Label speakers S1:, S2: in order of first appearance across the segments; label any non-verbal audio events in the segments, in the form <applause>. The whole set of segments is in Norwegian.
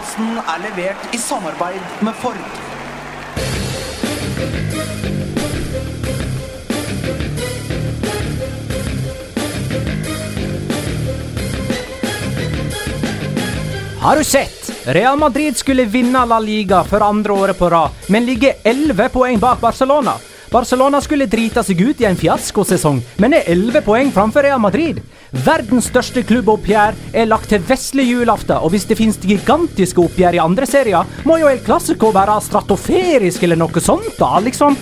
S1: Podkasten er levert i samarbeid med Ford.
S2: Har du sett? Real Madrid skulle vinne La Liga for andre året på rad, men ligger 11 poeng bak Barcelona. Barcelona skulle drita seg ut i en fiaskosesong, men er 11 poeng framfor Real Madrid. Verdens største klubboppgjør er lagt til vesle julaften, og hvis det finnes gigantiske oppgjør i andre serier, må jo El Clásico være stratoferisk eller noe sånt, da, liksom.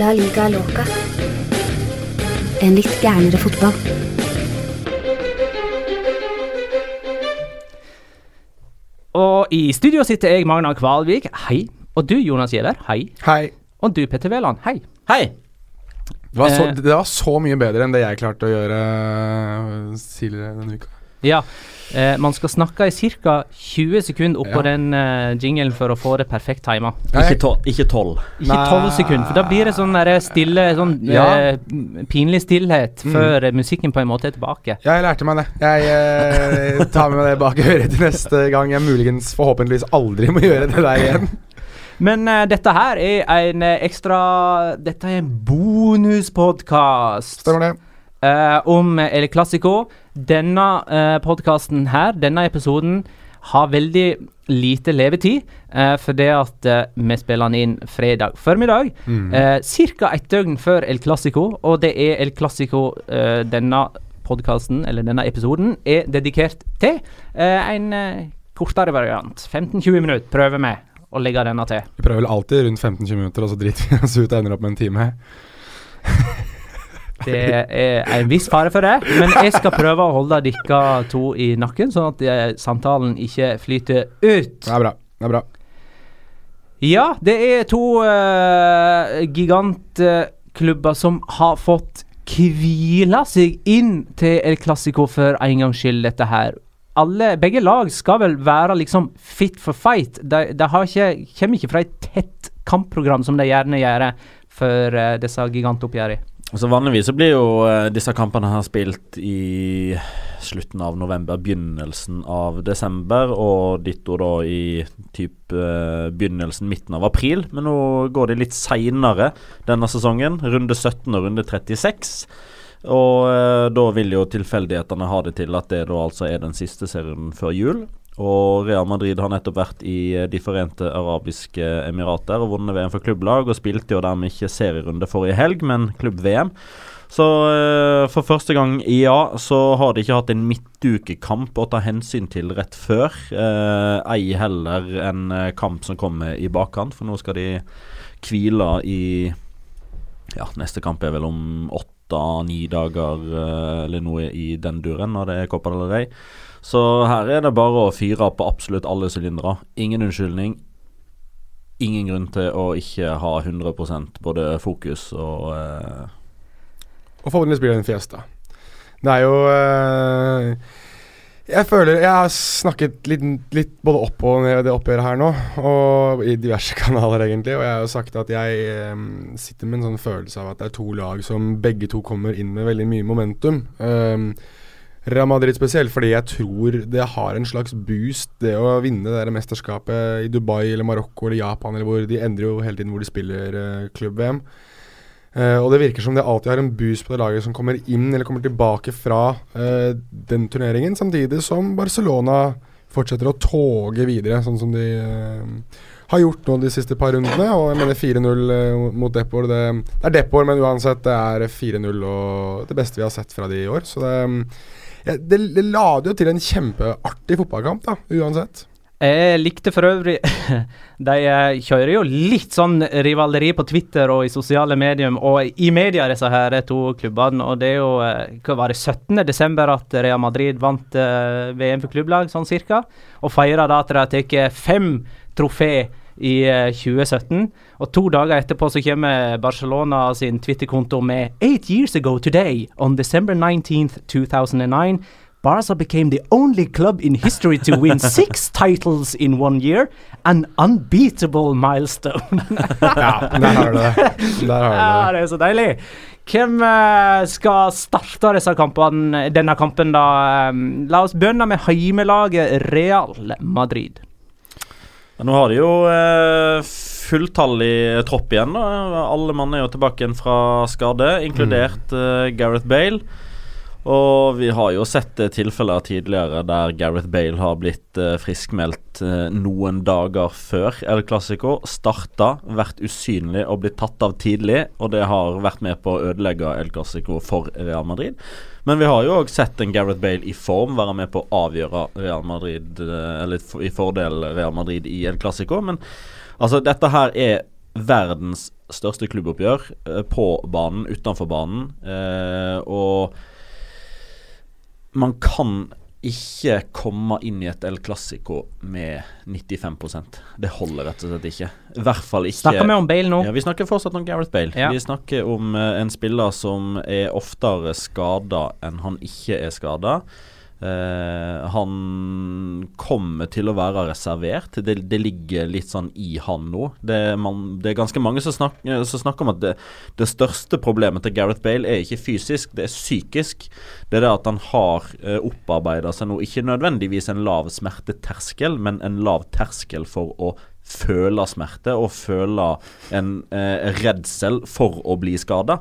S3: La liga loca. En litt gærnere fotball.
S2: Og i studio sitter jeg, Magna Kvalvik. Hei. Og du, Jonas Giæver. Hei.
S4: Hei.
S2: Og du, Petter Wæland. Hei.
S5: Hei!
S4: Det var, så,
S2: Eh.
S4: det var så mye bedre enn det jeg klarte å gjøre øh, tidligere denne uka.
S2: Ja, eh, man skal snakke i ca. 20 sekunder oppå
S4: Ja.
S2: den uh, jingelen for å få det perfekt tima.
S5: Ikke, to, ikke tolv.
S2: Ikke. 12 sekunder, for da blir det sånn stille Sånn
S4: Ja.
S2: eh, pinlig stillhet
S4: Mm.
S2: før eh, musikken på en måte er tilbake.
S4: Ja, jeg lærte meg det. Jeg eh, tar med meg det bak øret til neste gang jeg muligens forhåpentligvis aldri må gjøre det der igjen.
S2: Men uh, dette her er en eh, ekstra Dette er en bonuspodkast
S4: Stemmer det.
S2: Uh, om El Clásico. Denne uh, podkasten her, denne episoden, har veldig lite levetid. Uh, for det at uh, vi spiller den inn fredag formiddag.
S4: Mm.
S2: Uh, Ca. et døgn før El Clásico, og det er El Clásico denne podkasten, eller denne episoden, er dedikert til. En kortere variant. 15-20 minutter prøver vi å legge denne til.
S4: Vi prøver vel alltid rundt 15-20 minutter, og så driter vi oss ut og ender opp med en time. <laughs>
S2: Det er en viss fare for det, men jeg skal prøve å holde dere to i nakken, sånn at eh, samtalen ikke flyter ut.
S4: Det er bra. Det er bra.
S2: Ja, det er to uh, gigantklubber som har fått hvile seg inn til El Clásico for en gangs skyld, dette her. Alle, begge lag skal vel være liksom fit for fight. De, de ikke, kommer ikke fra et tett kampprogram som de gjerne gjør for uh, disse gigantoppgjørene.
S5: Så Vanligvis så blir jo uh, disse kampene her spilt i slutten av november, begynnelsen av desember, og ditto da i typ uh, begynnelsen, midten av april. Men nå går det litt seinere denne sesongen. Runde 17 og runde 36. Og eh, da vil jo tilfeldighetene ha det til at det da altså er den siste serien før jul. Og Real Madrid har nettopp vært i eh, De forente arabiske emirater og vunnet VM for klubblag, og spilte jo dermed ikke serierunde forrige helg, men klubb-VM. Så eh, for første gang i ja, så har de ikke hatt en midtukekamp å ta hensyn til rett før. Eh, ei heller en eh, kamp som kommer i bakkant, for nå skal de hvile i Ja, neste kamp er vel om åtte-ni dager eh, eller noe i den duren, når det er Copa del Rey. Så her er det bare å fyre på absolutt alle sylindere. Ingen unnskyldning. Ingen grunn til å ikke ha 100% både fokus og eh,
S4: Og forhåpentligvis blir det en fiesta. Det er jo øh, Jeg føler Jeg har snakket litt, litt både opp og ned det oppgjøret her nå, og i diverse <laughs> kanaler, egentlig. Og jeg har jo sagt at jeg um, sitter med en sånn følelse av at det er to lag som begge to kommer inn med veldig mye momentum. Um, Real Madrid spesielt, fordi jeg tror det har en slags boost, det å vinne det der mesterskapet i Dubai eller Marokko eller Japan, eller hvor de endrer jo hele tiden hvor de spiller uh, klubb-VM. Eh, og det virker som det alltid har en boost på det laget som kommer inn eller kommer tilbake fra uh, den turneringen, samtidig som Barcelona fortsetter å toge videre, sånn som de uh, har gjort nå de siste par rundene. Og jeg mener 4-0 eh, mot Depor. Det, det er Depor, men uansett, det er 4-0 og det beste vi har sett fra de i år. Så det, ja, det, det lader jo til en kjempeartig fotballkamp, da, uansett.
S2: Jeg likte for øvrig <laughs> De eh, kjører jo litt sånn rivaleri på Twitter og i sosiale medier og i media, disse her to klubbene. Og det er jo eh, hva var det, 17. desember at Real Madrid vant uh, VM for klubblag, sånn cirka. Og feirer da at de har tatt fem trofé i uh, 2017. Og to dager etterpå så kommer Barcelona sin Twitter-konto med Eight years ago today, on December 19th, 2009. Barca became the only club in history to win <laughs> six titles in one year. An unbeatable milestone. <laughs>
S4: Ja, der har du det. Der har du det.
S2: det er så deilig. Hvem eh, skal starte disse kampene, denne kampen, da? La oss begynne med heimelaget Real Madrid.
S5: Ja, Nå har de jo eh, fulltallig tropp igjen. da Alle mann er jo tilbake igjen fra skade, inkludert eh, Gareth Bale. Og vi har jo sett eh, tilfeller tidligere der Gareth Bale har blitt eh, friskmeldt eh, noen dager før El Clásico. Starta, vært usynlig og blitt tatt av tidlig. Og det har vært med på å ødelegge El Clásico for Real Madrid. Men vi har jo òg sett en Gareth Bale i form være med på å avgjøre Real Madrid Eller i fordel Real Madrid i El Clásico. Men altså, dette her er verdens største klubboppgjør på banen, utenfor banen. Og man kan ikke komme inn i et El Clásico med 95% Det holder rett og slett ikke. I hvert fall ikke
S2: Snakker vi om Bale nå?
S5: ja, Vi snakker fortsatt om Gareth Bale.
S2: Ja.
S5: Vi snakker om eh, en spiller som er oftere skada enn han ikke er skada. Eh, han kommer til å være reservert. Det, det ligger litt sånn i han nå. Det, man, det er ganske mange som, snak, eh, som snakker om at det, det største problemet til Gareth Bale er ikke fysisk, det er psykisk. Det er det at han har uh, opparbeida seg nå ikke nødvendigvis en lav smerteterskel, men en lav terskel for å føle smerte og føle en eh, redsel for å bli skada.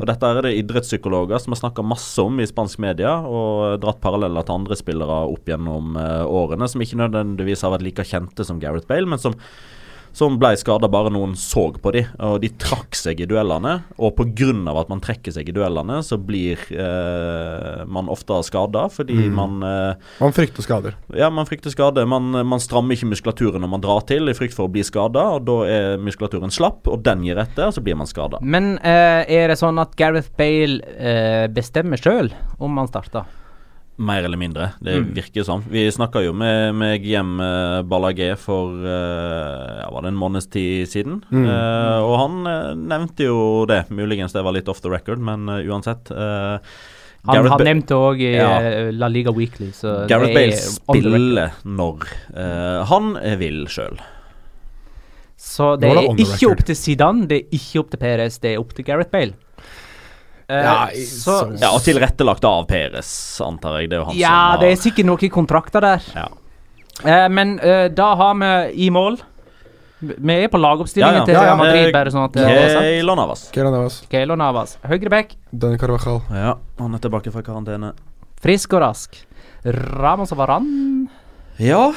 S5: Og dette er det idrettspsykologer som har snakka masse om i spansk media, og dratt paralleller til andre spillere opp gjennom eh, årene, som ikke nødvendigvis har vært like kjente som Gareth Bale, men som som ble skada bare noen så på de, og de trakk seg i duellene. Og pga. at man trekker seg i duellene, så blir eh, man ofte skada fordi man eh,
S4: Man frykter skader.
S5: ja, man frykter skade. Man, man strammer ikke muskulaturen når man drar til i frykt for å bli skada, og da er muskulaturen slapp, og den gir etter, og så blir man skada.
S2: Men eh, er det sånn at Gareth Bale eh, bestemmer sjøl om han starter?
S5: Mer eller mindre. Det
S2: Mm.
S5: virker sånn. Vi snakka jo med, med Guillem eh, Ballagé for eh, ja, var det en måneds tid siden.
S4: Mm.
S5: Uh, og han nevnte jo det. Muligens det var litt off the record, men uh, uansett. Uh,
S2: Han, han nevnte òg i
S5: Ja.
S2: La Liga Weekly. Så
S5: Gareth
S2: det er
S5: Bale spiller når eh, han vil sjøl.
S2: Så det
S4: er det
S2: er ikke opp til Zidane, det er ikke opp til Perez, det er opp til Gareth Bale. Eh,
S4: Ja,
S2: så,
S4: så-
S5: Ja, og tilrettelagt av Peres, antar jeg. Det er jo han
S2: ja,
S5: som har
S2: det er sikkert noen kontrakter der.
S5: ja.
S2: Eh, men eh, da har vi i mål Vi er på lagoppstillingen
S5: Ja, ja.
S2: til
S4: Ja, ja.
S2: Real Madrid,
S5: Eh,
S2: bare sånn at.
S5: Keylor Navas.
S4: Keylor Navas.
S2: Keylor Navas. Høyreback,
S4: Danny Carvajal.
S5: Ja, han er tilbake fra karantene.
S2: frisk og rask. Ramos og Varan.
S5: Ja,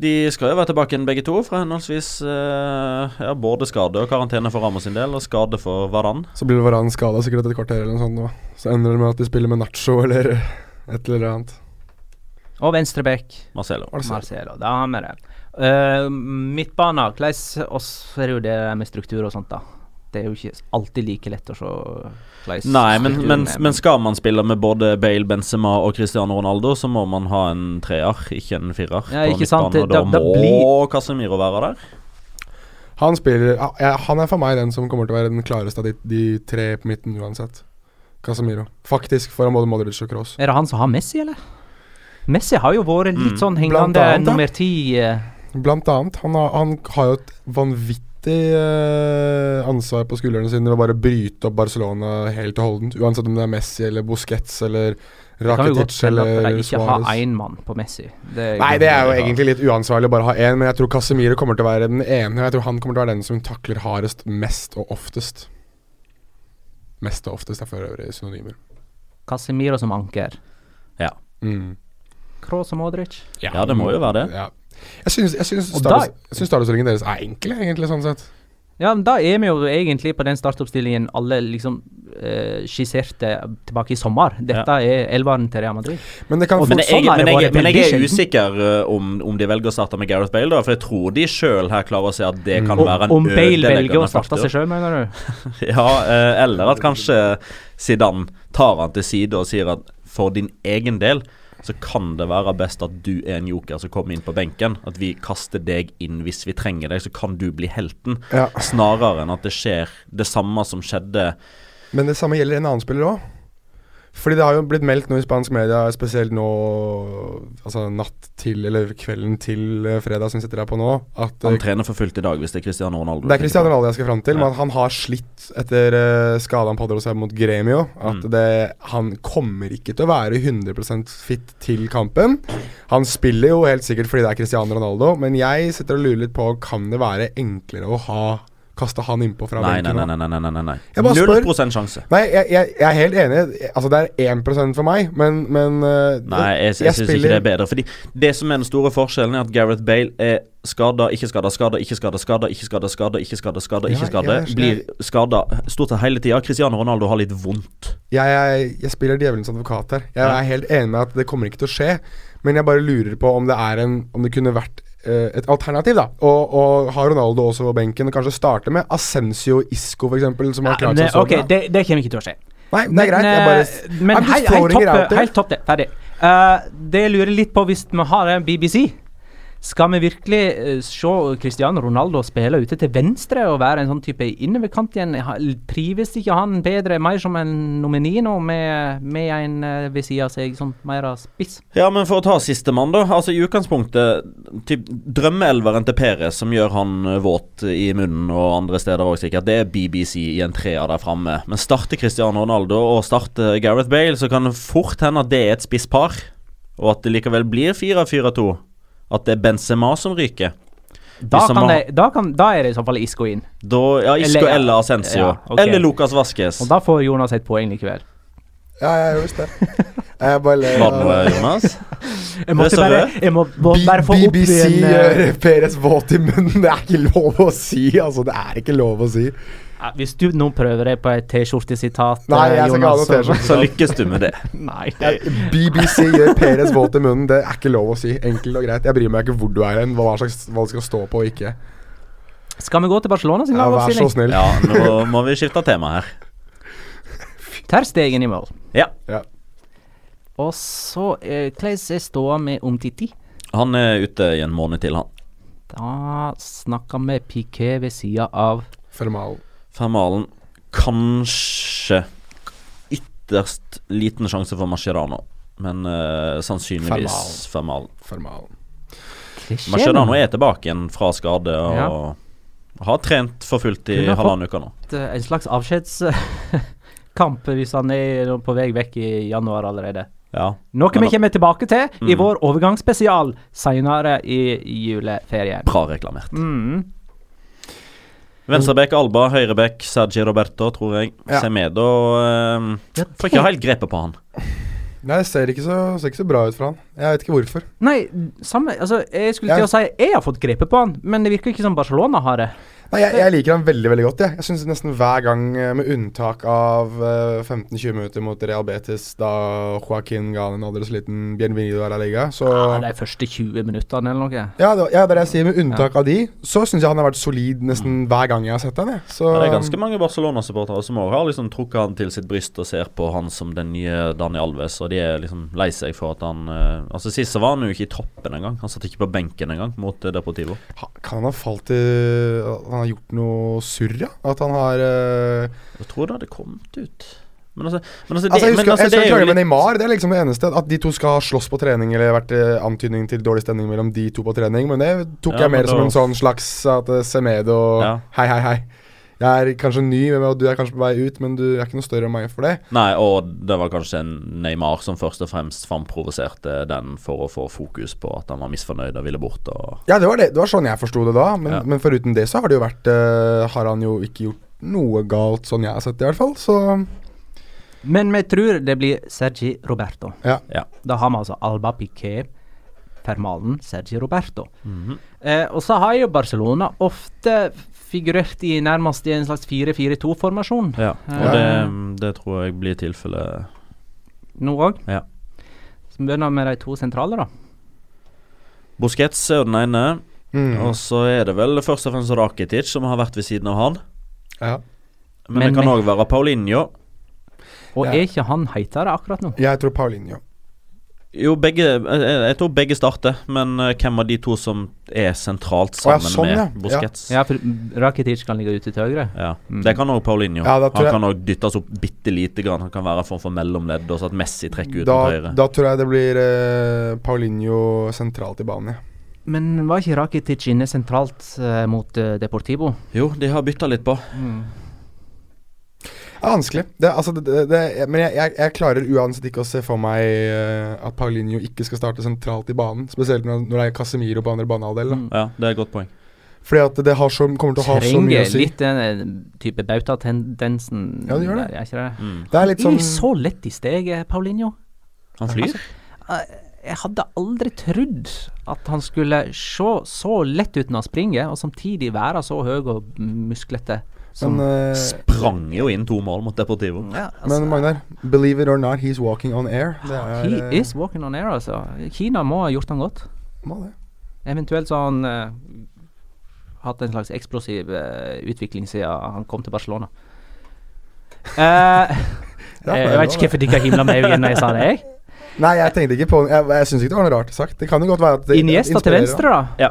S5: de skal jo være tilbake igjen begge to, fra henholdsvis eh, ja, både skade og karantene for Ramos sin del, og skade for Varan.
S4: Så blir Varan skada sikkert etter et kvarter eller noe sånt. nå. Så ender det med at de spiller med Nacho eller et eller annet.
S2: Og venstreback,
S5: Marcelo.
S4: Marcelo.
S2: Marcelo. Da har vi det. Uh, midtbana, hvordan oss er det jo det med struktur og sånt, da. Det er jo ikke alltid like lett å se Kleis.
S5: Nei, men, men, men skal man spille med både Bale, Benzema og Cristiano Ronaldo, så må man ha en treer, ikke en firer.
S2: Ja, ikke sant,
S5: da,
S2: da-
S5: må
S2: blir-
S5: Casemiro være der.
S4: Han spiller Han er for meg den som kommer til å være den klareste av de, de tre på midten uansett. Casemiro. Faktisk foran både Modric og Cross.
S2: Er det han som har Messi, eller? Messi har jo vært litt
S5: Mm.
S2: sånn
S4: Blant
S2: hengende
S4: annet,
S2: nummer ti. eh.
S4: Blant annet. Han har, han har jo et vanvittig eh, ansvar på skuldrene sine ved å bare bryte opp Barcelona helt og holdent. Uansett om det er Messi eller Busquets eller Rakitic
S2: Det kan jo godt hende at
S4: eller
S2: de ikke har
S4: Suárez.
S2: én mann på Messi. Det
S4: Nei, det er jo egentlig litt uansvarlig å bare ha én, men jeg tror Casemiro kommer til å være den ene. og Jeg tror han kommer til å være den som takler hardest mest og oftest. Mest og oftest er for øvrig synonymer.
S2: Casemiro som anker.
S4: Mm.
S2: Kroos og Modric.
S5: Ja, det må jo være det.
S4: Ja. Jeg syns, jeg syns, syns startopstillingen deres er enkle, egentlig, sånn sett.
S2: Ja, men da er vi jo egentlig på den startoppstillingen alle liksom eh, skisserte tilbake i sommer. Dette er elveren til Real Madrid.
S4: Men det kan
S5: Men jeg,
S2: sånn
S5: men, jeg, men jeg er usikker uh, om, om de velger å starte med Gareth Bale, da, for jeg tror de sjøl her klarer å se at det kan
S4: Mm.
S5: være en
S2: Om Bale velger å starte seg sjøl, mener du? <laughs>
S5: Ja, eh, eller at kanskje Zidane tar han til side og sier at for din egen del så kan det være best at du er en joker som kommer inn på benken. At vi kaster deg inn hvis vi trenger deg, så kan du bli helten.
S4: Ja.
S5: Snarere enn at det skjer det samme som skjedde
S4: Men det samme gjelder en annen spiller òg. Fordi det har jo blitt meldt nå i spansk media, spesielt nå Altså natt til, eller kvelden til eh, fredag som sitter her på nå, at
S5: Han
S4: eh,
S5: trener for fullt i dag, hvis det er Cristiano Ronaldo.
S4: det er Cristiano Ronaldo jeg skal fram til,
S5: Ja.
S4: men han har slitt etter uh, skada han padler seg mot Gremio. At
S5: Mm.
S4: det, han kommer ikke til å være 100% fit til kampen. Han spiller jo helt sikkert fordi det er Cristiano Ronaldo, men jeg sitter og lurer litt på Kan det være enklere å ha kaste han innpå fra
S5: Nei,
S4: benken?
S5: nei,
S4: nei,
S5: nei, nei, nei, nei.
S4: Jeg bare
S5: 0
S4: spør.
S5: sjanse.
S4: Nei, jeg, jeg, jeg er helt enig. Altså Det er 1 for meg, men, men eh,
S5: Nei, jeg, jeg, syns ikke det er bedre. Fordi det som er den store forskjellen, er at Gareth Bale er skada, ikke skada, skada, ikke skada, skada, ikke skada, skada, ikke skada, skada, ikke skada.
S4: ja,
S5: Blir skada stort sett hele tida. Cristiano Ronaldo har litt vondt.
S4: Jeg, jeg, jeg spiller djevelens advokat her. Jeg
S5: Ja.
S4: er helt enig med at det kommer ikke til å skje. Men jeg bare lurer på om det er en Om det kunne vært et alternativ, da. Og, og ha Ronaldo også på benken, kanskje starte med Ascencio Isco, f.eks., som har klart seg så
S2: ok,
S4: bra.
S2: det, det kommer ikke til å skje.
S4: Nei, det er greit. Jeg bare
S2: eh, men helt topp, helt topp det. Ferdig. Uh, det lurer litt på, hvis vi har en BBC Skal vi virkelig eh, se Cristiano Ronaldo spille ute til venstre og være en sånn type innoverkant igjen? Prives ikke han bedre, mer som en nomini nå, med, med en eh, ved siden av seg, sånn mer av spiss?
S5: Ja, men for å ta sistemann, da. Altså I utgangspunktet typ, Drømmeelveren til Perez som gjør han eh, våt i munnen og andre steder òg, sikkert. Det er BBC i en treer der framme. Men starter Cristiano Ronaldo og starter Gareth Bale, så kan det fort hende at det er et spisspar. Og at det likevel blir 4-4-2. At det er Benzema som ryker.
S2: Da, kan
S5: må-
S2: det, da, kan, da er det i så fall Isco inn.
S5: Da, ja, Isco
S2: Eller-
S5: eller, Ascencio.
S2: Ja, okay.
S5: Eller Lucas Vasques.
S2: Og da får Jonas et poeng likevel.
S4: Ja, jeg visste visst det. Jeg bare ler
S5: Var det noe, Jonas? <laughs>
S2: Jeg måtte bare, jeg må, må bare få opp
S4: BBC gjør
S2: eh,
S4: Perez våt i munnen. Det er ikke lov å si, altså. Det er ikke lov å si.
S2: Ja, Hvis du nå prøver deg på et T-skjortesitat, eh, Jonas, så-
S5: Så lykkes du med det. <laughs>
S2: Nei.
S4: BBC gjør Peres våt i munnen. Det er ikke lov å si. Enkelt og greit. Jeg bryr meg ikke hvor du er hen, hva, slags, hva det skal stå på og ikke.
S2: Skal vi gå til Barcelona sin
S4: Ja, vær så snill.
S5: Ja, nå må vi skifte tema her. <laughs>
S2: Ter Stegen i mål.
S5: Ja.
S4: Ja.
S2: Og så eh, Hvordan er ståa med Omtiti?
S5: Han er ute i en måned til, han.
S2: Da snakker vi Piquet ved sida av
S4: Fermal.
S5: Fermalen kanskje ytterst liten sjanse for Mascherano, men uh, sannsynligvis Fermalen.
S2: Fermalen.
S5: Mascherano er tilbake igjen fra skade og
S2: Ja.
S5: har trent for fullt i halvannen uke nå.
S2: Eh, En slags avskjedskamp <laughs> hvis han er på vei vekk i januar allerede.
S5: Ja.
S2: Noe
S5: Men
S2: vi kommer tilbake til i
S5: Mm.
S2: vår overgangsspesial senere i, i juleferien.
S5: Bra reklamert.
S2: Mm.
S5: Venstrebekk Alba, høyrebekk Sergi Roberto, tror jeg.
S4: Ja.
S5: Semedo eh, Får ikke helt grepet på han.
S4: Nei, det ser ikke, så, ser ikke så bra ut for han. Jeg vet ikke hvorfor.
S2: Nei, samme Altså, jeg skulle til å si jeg har fått grepet på han, men det virker ikke som Barcelona har det.
S4: Nei, jeg, jeg liker han veldig veldig godt. Jeg, jeg synes nesten hver gang, eh, med unntak av eh, 15-20 minutter mot Real Betis, da Joaquin ga han en aldri så liten bienvenido a la liga, så
S2: Ja, de første 20 minuttene eller noe.
S4: Ja, det, ja, det er det jeg sier. Med unntak av de, så syns jeg han har vært solid nesten hver gang jeg har sett han. Så,
S5: Ja, det er ganske mange Barcelona-supportere som også har liksom trukket han til sitt bryst og ser på han som den nye Dani Alves, og de er liksom lei seg for at han eh, Altså Sist så var han jo ikke i toppen engang. Han satt ikke på benken engang mot eh, Deportivo.
S4: ha, Kan han ha falt i at Han har gjort noe surr, ja? At han har uh...
S5: Jeg tror det hadde kommet ut. Men altså, men altså, det,
S4: Altså, jeg
S5: men altså,
S4: jeg
S5: det
S4: husker
S5: er jo litt
S4: Neymar. Det er liksom det eneste. At de to skal ha slåss på trening, eller vært eh, antydning til dårlig stemning mellom de to på trening. Men det tok
S5: Ja,
S4: jeg mer som en sånn slags at uh, Semedo
S5: Ja.
S4: Hei, hei, hei. Jeg er kanskje ny, men og du er kanskje på vei ut, men du er ikke noe større enn meg for det.
S5: Nei, og det var kanskje Neymar som først og fremst framprovoserte den for å få fokus på at han var misfornøyd og ville bort. Og
S4: Ja, det var, det. Det var sånn jeg forsto det da. Men,
S5: Ja.
S4: men foruten det så har det jo vært uh, Har han jo ikke gjort noe galt, sånn jeg har sett det i hvert fall. Så
S2: Men vi tror det blir Sergi Roberto.
S4: ja.
S5: ja.
S2: Da har vi altså Alba Piquet, Fermalen, Sergi Roberto.
S5: Mhm.
S2: Eh, og så har jo Barcelona ofte figurert i nærmest i en slags 4-4-2-formasjon
S5: ja. Og
S2: Ja.
S5: det, det tror jeg blir tilfellet
S2: nå òg.
S5: Ja.
S2: Så vi begynner med de to sentrale, da.
S5: Busquets er jo den ene,
S4: Mm.
S5: og så er det vel først og fremst Rakitic som har vært ved siden av han.
S4: ja.
S5: Men,
S2: Men
S5: det kan òg være Paulinho.
S2: Og
S4: Ja.
S2: er ikke han heitere akkurat nå?
S4: Jeg tror Paulinho.
S5: Jo, begge jeg, jeg tror begge starter, men eh, hvem av de to som er sentralt
S4: Å, ja,
S5: sammen
S4: med ja.
S5: Busquets?
S2: Ja, for Rakitic kan ligge ute til høyre.
S5: Ja,
S2: Mm.
S5: Det kan òg Paulinho.
S4: Ja,
S5: han kan òg dyttes opp bitte lite grann. Han kan være en form for mellomledd, og så at Messi trekker ut
S4: Da,
S5: mot høyre.
S4: da tror jeg det blir eh, Paulinho sentralt i banen, ja.
S2: Men var ikke Rakitic inne sentralt eh, mot eh, Deportivo?
S5: Jo, de har bytta litt på.
S4: Det er vanskelig. Det, altså, det, det, det, men jeg, jeg, jeg klarer uansett ikke å se for meg uh, at Paulinho ikke skal starte sentralt i banen. Spesielt når, når det er Casemiro på andre banehalvdel.
S2: Mm.
S5: Ja, det er et godt poeng.
S4: Fordi at det har så, kommer til å ha så mye å si.
S2: Trenger litt den eh, type bautatendensen
S4: Ja, det gjør det.
S2: der, er ikke det?
S5: Mm.
S4: Det er litt
S2: Er
S4: sånn
S2: så lett i steget, Paulinho.
S5: Han flyr.
S2: Altså, Jeg hadde aldri trodd at han skulle se så lett ut når han springer, og samtidig være så høy og musklete. Som,
S4: Men, eh,
S5: Sprang jo inn to mål mot Deportivo.
S2: ja, altså,
S4: men Magnar, believe it or not, he's walking on air. Det er,
S2: He
S4: eh,
S2: is walking on air, altså. Kina må ha gjort han godt.
S4: må det.
S2: Eventuelt så har han uh, hatt en slags eksplosiv uh, utvikling siden han kom til Barcelona. Uh, <laughs>
S4: Ja,
S2: jeg, vet ikke hvorfor dere himla med øynene når jeg sa det, jeg. <laughs>
S4: Nei, jeg tenkte ikke på Jeg, jeg syns ikke det var noe rart sagt. Det kan jo godt være at det
S2: Iniesta til venstre, da.
S5: Ja.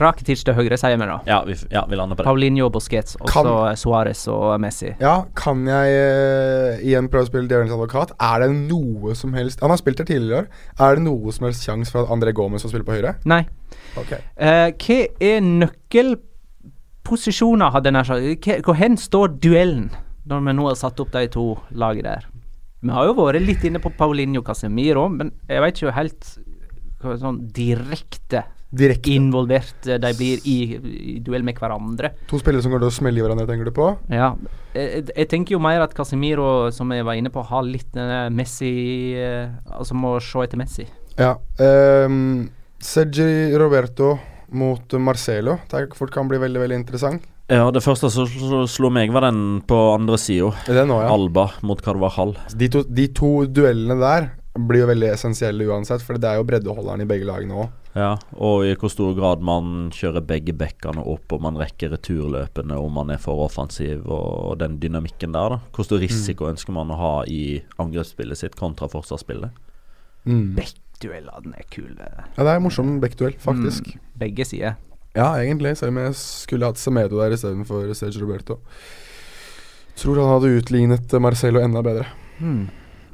S2: Rakitic til høyre, sier vi da.
S5: Ja, vi, ja, vi lander på det.
S2: Paulinho, Busquets, og så Suárez og Messi.
S4: Ja, kan jeg uh, igjen prøve å spille djevelens advokat? Er det noe som helst Han har spilt her tidligere i år. Er det noe som helst sjanse for at André Gomez får spille på høyre?
S2: Nei.
S4: Okay.
S2: Uh, hva er nøkkelposisjoner, hadde jeg nær sagt? Hvor hen står duellen, når vi nå har satt opp de to lagene der? Vi har jo vært litt inne på Paulinho Casemiro, men jeg vet ikke helt hva sånn direkte
S4: Direkte.
S2: involvert eh, de blir i, i duell med hverandre.
S4: To spillere som går til å smelle i hverandre, tenker du på?
S2: Ja. Jeg, jeg tenker jo mer at Casemiro, som jeg var inne på, har litt Messi eh, Altså må se etter Messi.
S4: Ja. Um, Sergi Roberto mot Marcelo. Det fort kan bli veldig veldig interessant.
S5: Ja, det første som slo- meg, var den på andre sida.
S4: Ja.
S5: Alba mot Carvajal.
S4: De to, de to duellene der blir jo veldig essensielle uansett, for det er jo breddeholderen i begge lagene òg.
S5: Ja, og i hvor stor grad man kjører begge bekkene opp, og man rekker returløpene, om man er for offensiv, og den dynamikken der, da. Hvor stor risiko ønsker man å ha i angrepsspillet sitt kontra forsvarsspillet?
S4: Mm.
S2: Bekkduellene er kule.
S4: Ja, det er en morsom bekkduell, faktisk.
S2: Mm, begge sider.
S4: Ja, egentlig, selv om jeg skulle hatt Semedo der istedenfor Sergio Roberto. Tror han hadde utlignet Marcello Marcelo enda bedre.
S2: Hmm.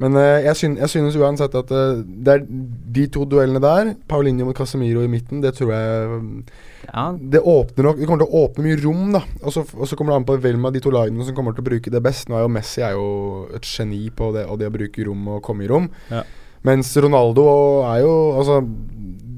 S4: Men uh, jeg, synes, jeg synes uansett at uh, det er de to duellene der, Paulinho mot Casemiro i midten, det tror jeg
S2: Ja,
S4: Det åpner nok Det kommer til å åpne mye rom, da. Og så og så kommer det an på hvem av de to lagene som kommer til å bruke det best. Nå er jo Messi er jo et geni på det, og det å bruke rom og komme i rom.
S5: Ja.
S4: Mens Ronaldo er jo Altså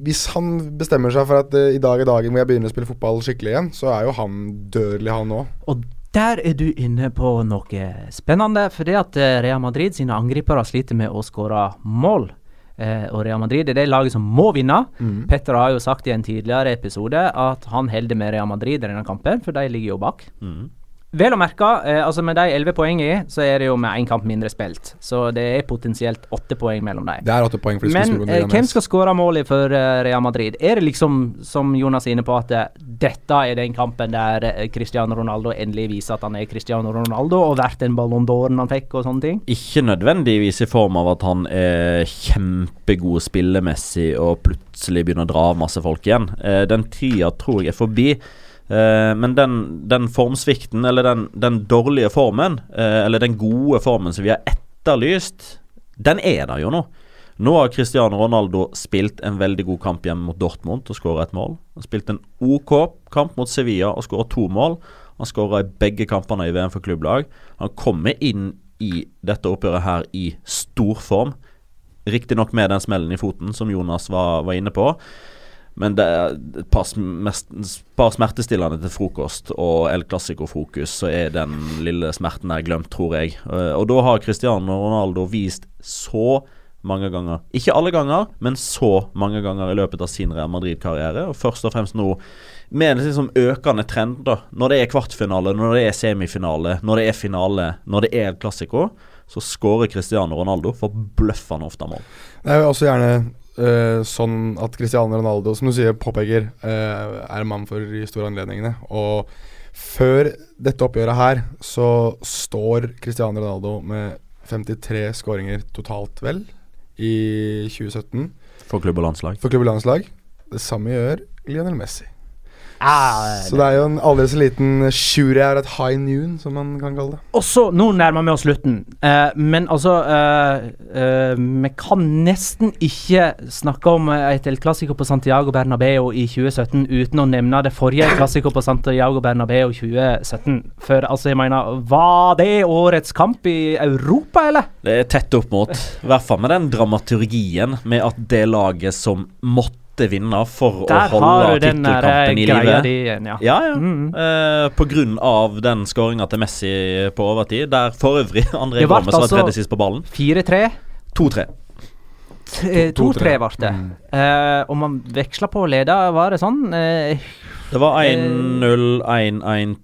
S4: Hvis han bestemmer seg for at uh, i dag er dagen hvor jeg begynner å spille fotball skikkelig igjen, så er jo han dødelig, han òg.
S2: og der er du inne på noe spennende. For det at eh, Real Madrid sine angripere sliter med å skåre mål. Eh, og Real Madrid er det laget som må vinne. Petter har jo sagt i en tidligere episode at han holder med Real Madrid i denne kampen, for de ligger jo bak.
S5: Mhm.
S2: Vel å merke, eh, altså med de elleve poengene, så er det jo med én kamp mindre spilt. Så det er potensielt åtte poeng mellom dem.
S4: Det er åtte poeng for de
S2: Men eh, hvem skal skåre målet for eh, Real Madrid? Er det liksom, som Jonas er inne på, at eh, dette er den kampen der Cristiano Ronaldo endelig viser at han er Cristiano Ronaldo, og verdt den Ballon d'Oren han fikk, og sånne ting?
S5: Ikke nødvendigvis i form av at han er kjempegod spillemessig og plutselig begynner å dra av masse folk igjen. Den tida tror jeg er forbi. Eh, men den, den formsvikten, eller den, den dårlige formen, eh, eller den gode formen som vi har etterlyst, den er der jo nå. Nå har Cristiano Ronaldo spilt en veldig god kamp hjemme mot Dortmund og skåra et mål. Han spilte spilt en OK kamp mot Sevilla og skåra to mål. Han skåra i begge kampene i VM for klubblag. Han kommer inn i dette oppgjøret her i stor form. Riktignok med den smellen i foten som Jonas var, var inne på. Men det er et par, smertestillende til frokost og El Clásico-fokus, så er den lille smerten der glemt, tror jeg. Eh, Og da har Cristiano Ronaldo vist så mange ganger, ikke alle ganger, men så mange ganger i løpet av sin Real Madrid-karriere, og først og fremst nå med en liksom økende trend, da. Når det er kvartfinale, når det er semifinale, når det er finale, når det er El Clásico, så skårer Cristiano Ronaldo forbløffende ofte mål.
S4: Er jo også gjerne eh, sånn at Cristiano Ronaldo, som du sier, påpeker, uh, er en mann for de store anledningene. Og før dette oppgjøret her, så står Cristiano Ronaldo med 53 skåringer totalt, vel? i 2017
S5: For klubb og landslag.
S4: for klubb og landslag. Det samme gjør Lionel Messi.
S2: Ah,
S4: Så det er jo en aldri så liten sjuer her, et high noon, som man kan kalle det.
S2: Også, nå nærmer vi oss slutten, uh, men altså uh, uh, Vi kan nesten ikke snakke om et El Clásico på Santiago Bernabeu i 2017 uten å nevne det forrige klassiker Clásico på Santiago Bernabeu 2017. For altså, jeg mener, var det årets kamp i Europa, eller?
S5: Det er tett opp mot. I hvert fall med den dramaturgien med at det laget som måtte vinne for
S2: Der
S5: å holde
S2: eh,
S5: tittelkampen i
S2: greia
S5: live.
S2: igjen, ja.
S5: Ja, ja.
S2: Mm.
S5: Eh, på grunn av den skåringa til Messi på overtid, der for øvrig <laughs> André
S2: Det
S5: Gomes var
S2: altså-
S5: tredje sist på ballen.
S2: 4-3.
S5: 2-3.
S2: 2-3 ble det.
S4: Mm.
S2: Uh, og man veksla på å lede, var det sånn? Uh,
S5: Det var 1-0, 1-1,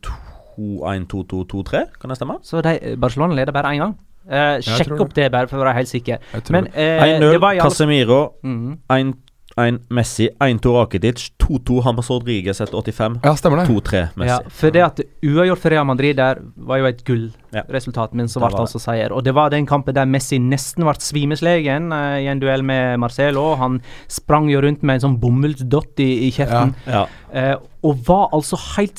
S5: 2-1, 2-2, 2-3. Kan det stemme?
S2: så de, Barcelona leder bare én gang.
S4: Uh,
S2: sjekk opp det, bare for å være helt sikker. Men
S4: det.
S2: eh,
S5: 1-0
S2: Casemiro.
S5: Casemiro,
S2: Mhm.
S5: 1-1 Messi, 1-2 Rakitic, 2-2 Hamas Rodriguez etter 85,
S4: Ja, stemmer det.
S5: 2-3 Messi.
S2: Ja, for det at uavgjort for Real Madrid der var jo et
S5: Ja.
S2: Resultatet min så ble
S5: var
S2: det altså seier. Og det var den kampen der Messi nesten ble svimeslegen uh, i en duell med Marcelo. Han sprang jo rundt med en sånn bomullsdott i, i kjeften.
S5: Ja.
S2: Eh, og var altså helt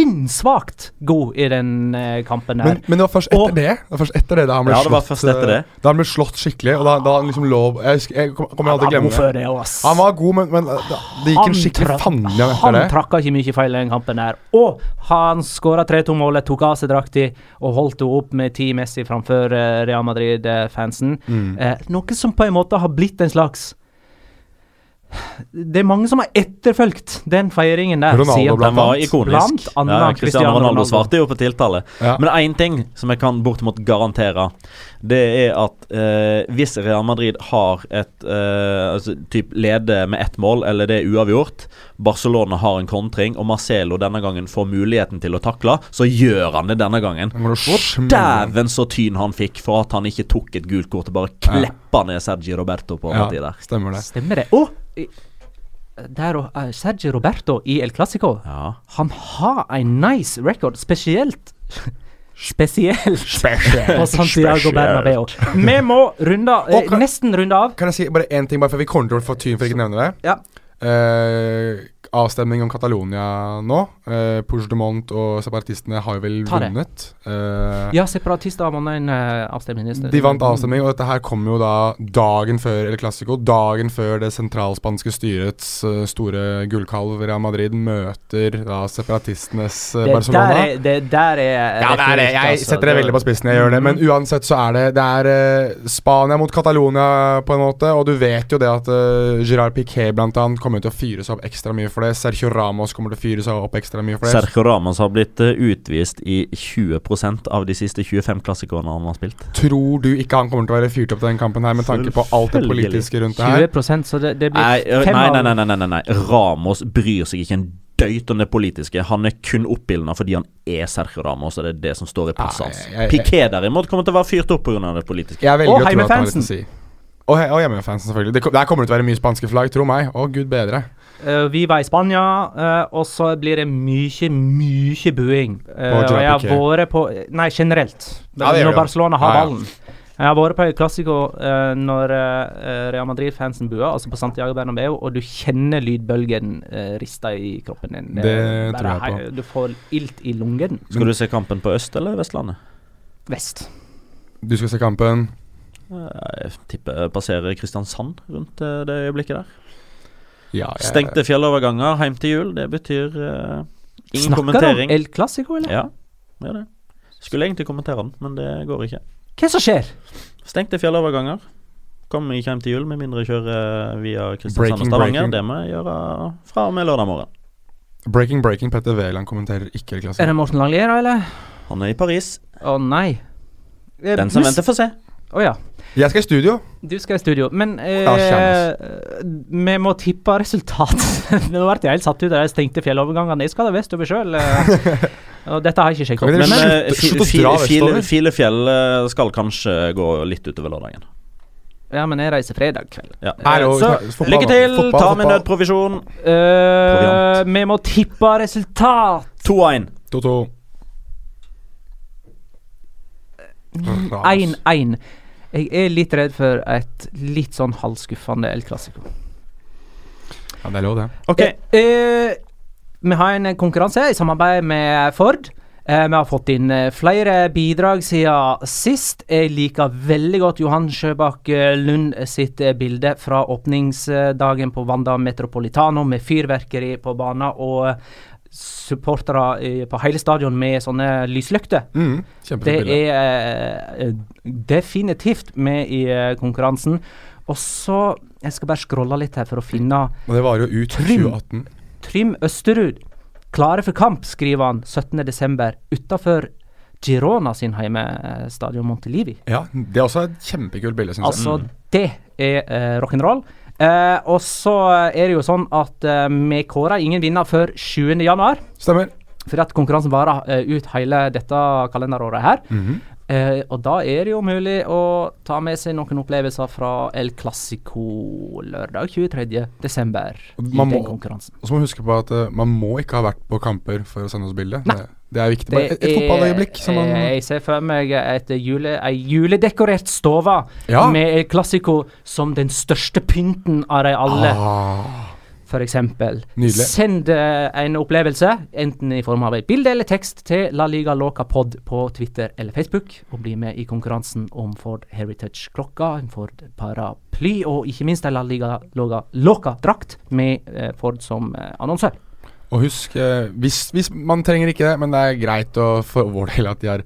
S2: sinnssvakt god i den uh, kampen der.
S4: Men, men det var først etter
S2: Og-
S4: det Det var først etter det da han ble
S5: Ja, det var
S4: slått
S5: først etter det.
S4: Da han ble slått skikkelig, og da, da han liksom lå Jeg, husker, jeg kom- kommer aldri til å glemme det.
S2: det.
S4: Han var god, men, men det, det gikk en skikkelig fanne etter
S2: Han
S4: det.
S2: trakka ikke mye feil i den kampen der. Og han skåra 3-2-målet, tok av seg drakta og holdt henne opp med ti Messi framfor eh, Real Madrid-fansen.
S4: Mm.
S2: Eh, noe som på en måte har blitt en slags Det er mange som har etterfølgt den feiringen der.
S4: Ronaldo
S2: siden-
S4: blant
S5: Den var ikonisk.
S2: Blant annet
S5: ja,
S2: Cristiano
S5: Ronaldo
S2: Ronaldo.
S5: svarte jo på tiltale.
S4: Ja.
S5: Men én ting som jeg kan bortimot garantere. Det er at eh, hvis Real Madrid har et eh, altså, typ leder med ett mål, eller det er uavgjort, Barcelona har en kontring, og Marcelo denne gangen får muligheten til å takle, så gjør han det denne gangen. Dæven så tyn han fikk for at han ikke tok et gult kort og bare kleppa ned Sergi Roberto på
S4: Ja,
S5: overtid der.
S4: stemmer det.
S2: Stemmer det. I- der uh, Sergio Roberto i El Clásico
S5: Ja.
S2: Han har en nice record, spesielt <laughs> Spesielt på Santiago Bernabeu. Vi må runde eh,
S4: kan-
S2: nesten runde av.
S4: Kan jeg si bare én ting, bare for vi kommer til å få tyn for ikke å nevne det?
S2: Ja.
S4: Eh, avstemning om Catalonia nå. Eh, Puigdemont og separatistene har jo vel vunnet. Eh,
S2: Ja, separatister vunnet en uh, avstemning.
S4: De vant avstemning, og dette her kom jo da dagen før El Clásico. Dagen før det sentralspanske styrets uh, store gullkalv Real Madrid møter da separatistenes eh,
S2: Det
S4: Barcelona.
S2: der er, det der er
S4: Ja, det er det. Jeg
S2: altså.
S4: setter det veldig på spissen. Jeg gjør det. Men uansett så er det Det er uh, Spania mot Catalonia på en måte. Og du vet jo det at uh, Gerard Piquet blant annet kommer til å fyre seg opp ekstra mye for det. Sergio Ramos kommer til å fyre seg opp ekstra mye for det.
S5: Sergio Ramos har blitt eh, utvist i 20% av de siste 25 klassikerne han har spilt.
S4: Tror du ikke han kommer til å være fyrt opp til den kampen her med tanke på alt det politiske rundt det her?
S2: 20% så det, det blir
S5: Nei,
S2: fem
S5: nei, nei, nei, nei, nei, nei. Ramos bryr seg ikke en døyt om det politiske. Han er kun oppildna fordi han er Sergio Ramos, og det er det som står i passet hans. Piquet derimot kommer til å være fyrt opp pga. det politiske.
S4: Jeg velger å tro at han har litt å si. Og, og hjemmefansen, selvfølgelig. Det, der kommer det til å være mye spanske flagg, tro meg. Å, gud bedre.
S2: Uh, vi var i Spania, uh, og så blir det mye, mye buing.
S4: Uh,
S2: og jeg har vært på Nei, generelt.
S4: Ja,
S2: når. Barcelona har
S4: Ja, ja.
S2: ballen. Jeg har vært på klassiko uh, når Real Madrid-fansen buer, altså på Santiago Bernabeu, og du kjenner lydbølgen uh, riste i kroppen din.
S4: Det
S2: det
S4: tror jeg på.
S2: Du får ilt i lungen.
S5: Skal du se kampen på Øst- eller Vestlandet?
S2: Vest.
S4: Du skal se kampen.
S5: Eh, Jeg tipper passerer Kristiansand rundt eh, det øyeblikket der.
S4: Ja, jeg,
S5: Stengte fjelloverganger hjem til jul. Det betyr uh, ingen
S2: Snakker du om. El Clásico, eller?
S5: Ja, gjør det. Skulle egentlig kommentere den, men det går ikke.
S2: Hva som skjer?
S5: Stengte fjelloverganger. Kommer ikke hjem til jul med mindre jeg kjører via Kristiansand og Stavanger.
S4: breaking.
S5: Det må jeg gjøre fra og med lørdag morgen.
S4: Breaking, breaking. Petter Wæland kommenterer ikke
S2: Er det Morten Langlia, eller?
S5: Han er i Paris.
S2: Å nei. Eh,
S5: Den som venter, får se.
S2: Å ja.
S4: Jeg skal i studio.
S2: Du skal i studio, men eh,
S4: Ja,
S2: vi må tippe resultat. <laughs> Nå ble jeg helt satt ut av de stengte fjellovergangene. Jeg skal da vestover sjøl. og dette har jeg ikke sjekket opp. Men,
S5: eh, fi-
S4: slutt å
S5: file-? Filefjell eh, skal kanskje gå litt utover lørdagen.
S2: ja, men jeg reiser fredag kveld.
S5: Ja.
S2: Så,
S4: fotball,
S5: Lykke til!
S4: fotball,
S5: Ta med nødprovisjon. Uh,
S2: vi må tippe resultat.
S5: 2-1.
S4: 2-2.
S2: 1-1. jeg er litt redd for et litt sånn halvskuffende El Clásico.
S4: Ja, det er lov, det.
S5: Ok.
S2: Eh, eh, vi har en konkurranse i samarbeid med Ford. Eh, vi har fått inn eh, flere bidrag siden sist. Jeg liker veldig godt Johan Sjøbakk eh, Lund sitt eh, bilde fra åpningsdagen på Wanda Metropolitano med fyrverkeri på banen og supportere på hele stadion med sånne lyslykter.
S4: Mm,
S2: Det er eh, definitivt med i eh, konkurransen. Og så Jeg skal bare scrolle litt her for å finne
S4: Og det varer jo ut
S2: Trym.
S4: 2018.
S2: Trym Østerud. Klare for kamp, skriver han 17.12. utafor Girona sin heimestadion Montelivi.
S4: Ja, det er også et kjempekult bilde, syns jeg.
S2: Altså, det er eh, rock'n'roll. Eh, og så er det jo sånn at eh, vi kårer ingen vinner før 7. januar.
S4: Stemmer.
S2: For at konkurransen varer eh, ut hele dette kalenderåret her.
S4: Mhm.
S2: Eh, og da er det jo mulig å ta med seg noen opplevelser fra El Clásico lørdag 23. desember. I den
S4: må-
S2: konkurransen.
S4: Og så må vi huske på at eh, man må ikke ha vært på kamper for å sende oss bilde.
S2: Nei.
S4: Det, er viktig. Bare et, et fotballøyeblikk som man
S2: Jeg ser for meg et jule, ei juledekorert stove
S4: Ja.
S2: med klassiko som den største pynten av de alle,
S4: ah,
S2: for eksempel.
S4: Nydelig.
S2: Send eh, en opplevelse, enten i form av et bilde eller tekst, til La Liga Loca Pod på Twitter eller Facebook, og bli med i konkurransen om Ford Heritage-klokka, en Ford paraply, og ikke minst en La Liga Loca Loca-drakt med eh, Ford som eh, annonsør.
S4: Og husk, eh, hvis, hvis man trenger ikke det, men det er greit å, for vår del at de har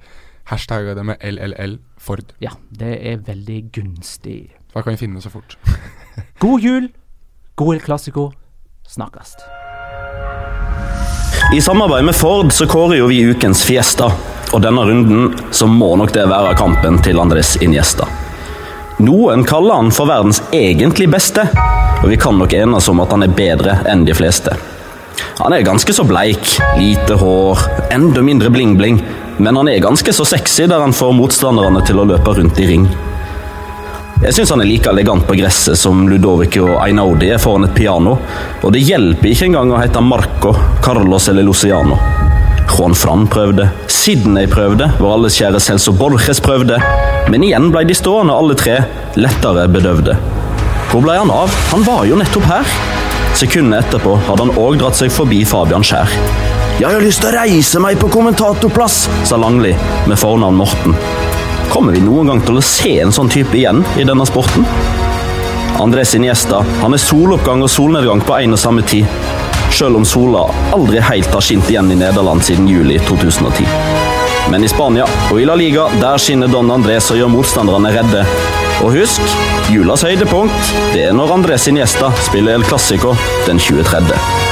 S4: hashtagga det med LLL Ford.
S2: Ja, det er veldig gunstig.
S4: Da kan vi finne det så fort. <laughs>
S2: God jul, god El Clásico, snakkast.
S5: I samarbeid med Ford så kårer jo vi ukens Fiesta, og denne runden så må nok det være kampen til Andres Iniesta. Noen kaller han for verdens egentlig beste, og vi kan nok enes om at han er bedre enn de fleste. Han er ganske så bleik, lite hår, enda mindre bling-bling, men han er ganske så sexy der han får motstanderne til å løpe rundt i ring. Jeg syns han er like elegant på gresset som Ludovico Einaudi er foran et piano, og det hjelper ikke engang å hete Marco, Carlos eller Luciano. Juan Fran prøvde, Sydney prøvde, vår alles kjære Celso Borges prøvde, men igjen ble de stående alle tre, lettere bedøvde. Hvor ble han av? Han var jo nettopp her. Sekundet etterpå hadde han òg dratt seg forbi Fabian Skjær. Jeg har lyst til å reise meg på kommentatorplass, sa Langli med fornavn Morten. Kommer vi noen gang til å se en sånn type igjen i denne sporten? Andres Iniesta han er soloppgang og solnedgang på en og samme tid. Selv om sola aldri helt har skint igjen i Nederland siden juli 2010. Men i Spania og i La Liga der skinner Don Andres og gjør motstanderne redde. Og husk, julas høydepunkt det er når Andres gjester spiller El Clásico den 23.